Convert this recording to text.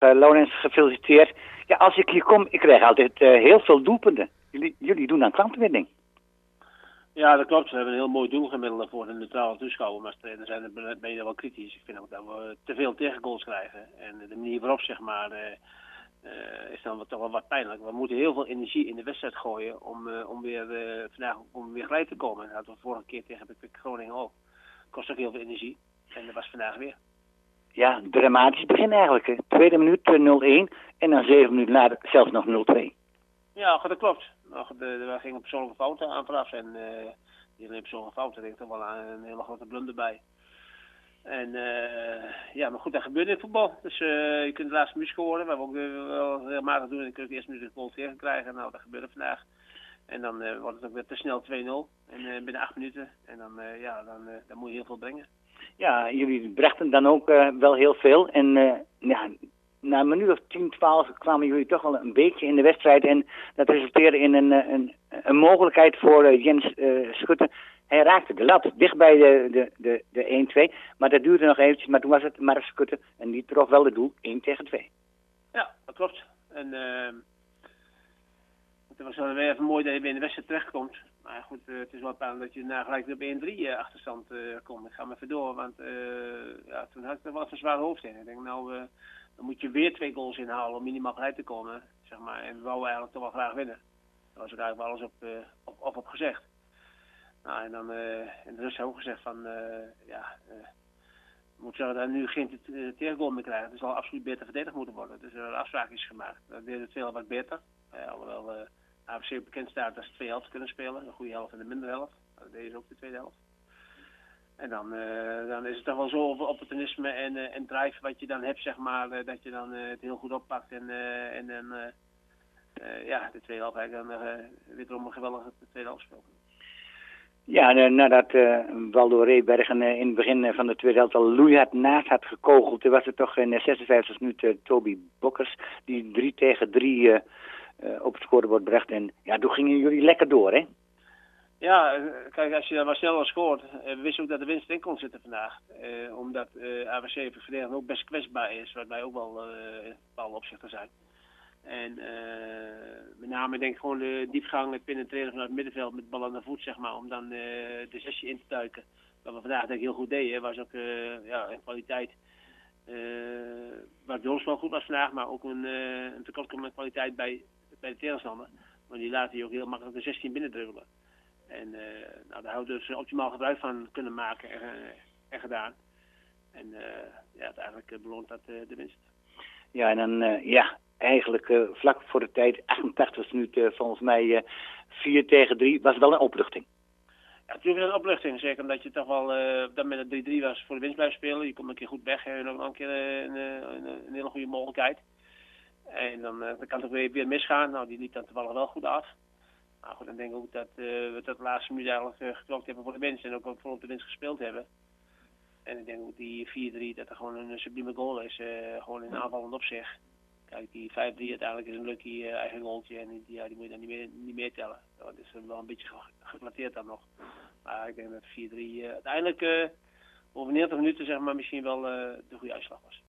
Uh, Laurens, gefeliciteerd. Ja, als ik hier kom, ik krijg altijd heel veel doelpunten. Jullie, jullie doen aan klantenwinning. Ja, dat klopt. We hebben een heel mooi doelgemiddelde voor de neutrale toeschouwer. Maar dan zijn ben je wel kritisch. Ik vind ook dat we te veel tegengoals krijgen. En de manier waarop, zeg maar, uh, is dan toch wel wat pijnlijk. We moeten heel veel energie in de wedstrijd gooien om, om, weer, vandaag, om weer gelijk te komen. Dat hadden we vorige keer tegen Groningen ook. Kost ook heel veel energie. En dat was vandaag weer. Ja, dramatisch begin eigenlijk. Tweede minuut 0-1 en dan zeven minuten later zelfs nog 0-2. Ja, dat klopt. De, we gingen persoonlijke fouten aan. En die persoonlijke fouten, denk ik, toch wel een hele grote blunder bij. En uh, ja, maar goed, dat gebeurt in voetbal. Dus uh, je kunt de laatste minuut scoren. We hebben ook uh, wel regelmatig doen. En dan kun je de eerste minuut een goal tegen krijgen. Nou, dat gebeurde vandaag. En dan wordt het ook weer te snel 2-0. En binnen acht minuten. En dan, ja, dan, dan moet je heel veel brengen. Ja, jullie brachten dan ook wel heel veel. En ja, na een minuut of 10, 12 kwamen jullie toch wel een beetje in de wedstrijd. En dat resulteerde in een, een, een mogelijkheid voor Jens Schutte hij raakte de lat dicht bij de, de, de, de 1-2. Maar dat duurde nog eventjes. Maar toen was het Mark Kutte. En die trof wel het doel 1 tegen 2. Ja, dat klopt. En het was wel weer even mooi dat je weer in de wedstrijd terechtkomt. Maar goed, uh, het is wel pijnlijk dat je na gelijk op 1-3 uh, achterstand uh, komt. Ik ga maar even door, want ja, toen had ik wel een zwaar hoofd. Ik denk, nou, dan moet je weer twee goals inhalen om minimaal gelijk te komen. Zeg maar. En we wouden eigenlijk toch wel graag winnen. Daar was ook eigenlijk wel alles op, op, op, op gezegd. Nou, en dan uh, in de rust ook gezegd van, uh, ja, uh, moet zeggen dat nu geen tegengoal meer krijgen. Dus zal absoluut beter verdedigd moeten worden. Dus er een afspraak is gemaakt. Dat deed het veel wat beter. alhoewel AFC bekend staat dat ze twee helften kunnen spelen. Een goede helft en een minder helft. Dat deden ze ook de tweede helft. En dan, dan is het toch wel zo over opportunisme en, en drive wat je dan hebt, zeg maar, dat je dan het heel goed oppakt en, en, en ja, de tweede helft eigenlijk dan weer een geweldige tweede helft speelt. Ja, nadat Waldo Reebergen in het begin van de tweede helft al loeihard naast had gekogeld, was het toch in de 56 minuut uh, Toby Bokkers die 3 tegen 3 op het scorebord bracht. En ja, toen gingen jullie lekker door, hè? Ja, kijk, als je dan maar sneller scoort, we wisten ook dat de winst in kon zitten vandaag. omdat AWC verdedigend ook best kwetsbaar is, wat wij ook wel in bepaalde opzichten zijn. En uh, met name denk ik gewoon de diepgang, het penetreren vanuit het middenveld met bal aan de voet, zeg maar, om dan de sessie in te duiken. Wat we vandaag denk ik heel goed deden, was ook ja, een kwaliteit. waar bij ons wel goed was vandaag, maar ook een, een tekortkomende kwaliteit bij, bij de tegenstander. Want die laten je ook heel makkelijk de 16 binnendrubbelen. En nou, daar houden we dus optimaal gebruik van kunnen maken en, en gedaan. En ja, uiteindelijk beloont dat de winst. Ja, en dan, ja, eigenlijk uh, vlak voor de tijd, 88 minuten, volgens mij uh, 4 tegen 3, was wel een opluchting. Ja, natuurlijk een opluchting. Zeker omdat je toch wel uh, op dat moment 3-3 was voor de winst blijven spelen. Je komt een keer goed weg en nog een keer een, een, een, hele goede mogelijkheid. En dan, dan kan het weer, weer misgaan. Nou, die liep dan toevallig wel goed af. Maar goed, dan denk ik ook dat we tot de laatste minuut eigenlijk uh, geklokt hebben voor de winst. En ook, voor op de winst gespeeld hebben. En ik denk ook die 4-3 dat er gewoon een sublieme goal is. gewoon in aanvallend opzicht. Kijk, die 5-3 uiteindelijk is een lucky eigen goaltje en die, ja, die moet je dan niet meer, niet meer tellen. Dat is wel een beetje geflatteerd dan nog. Maar ik denk dat 4-3 uh, uiteindelijk uh, over 90 minuten zeg maar misschien wel de goede uitslag was.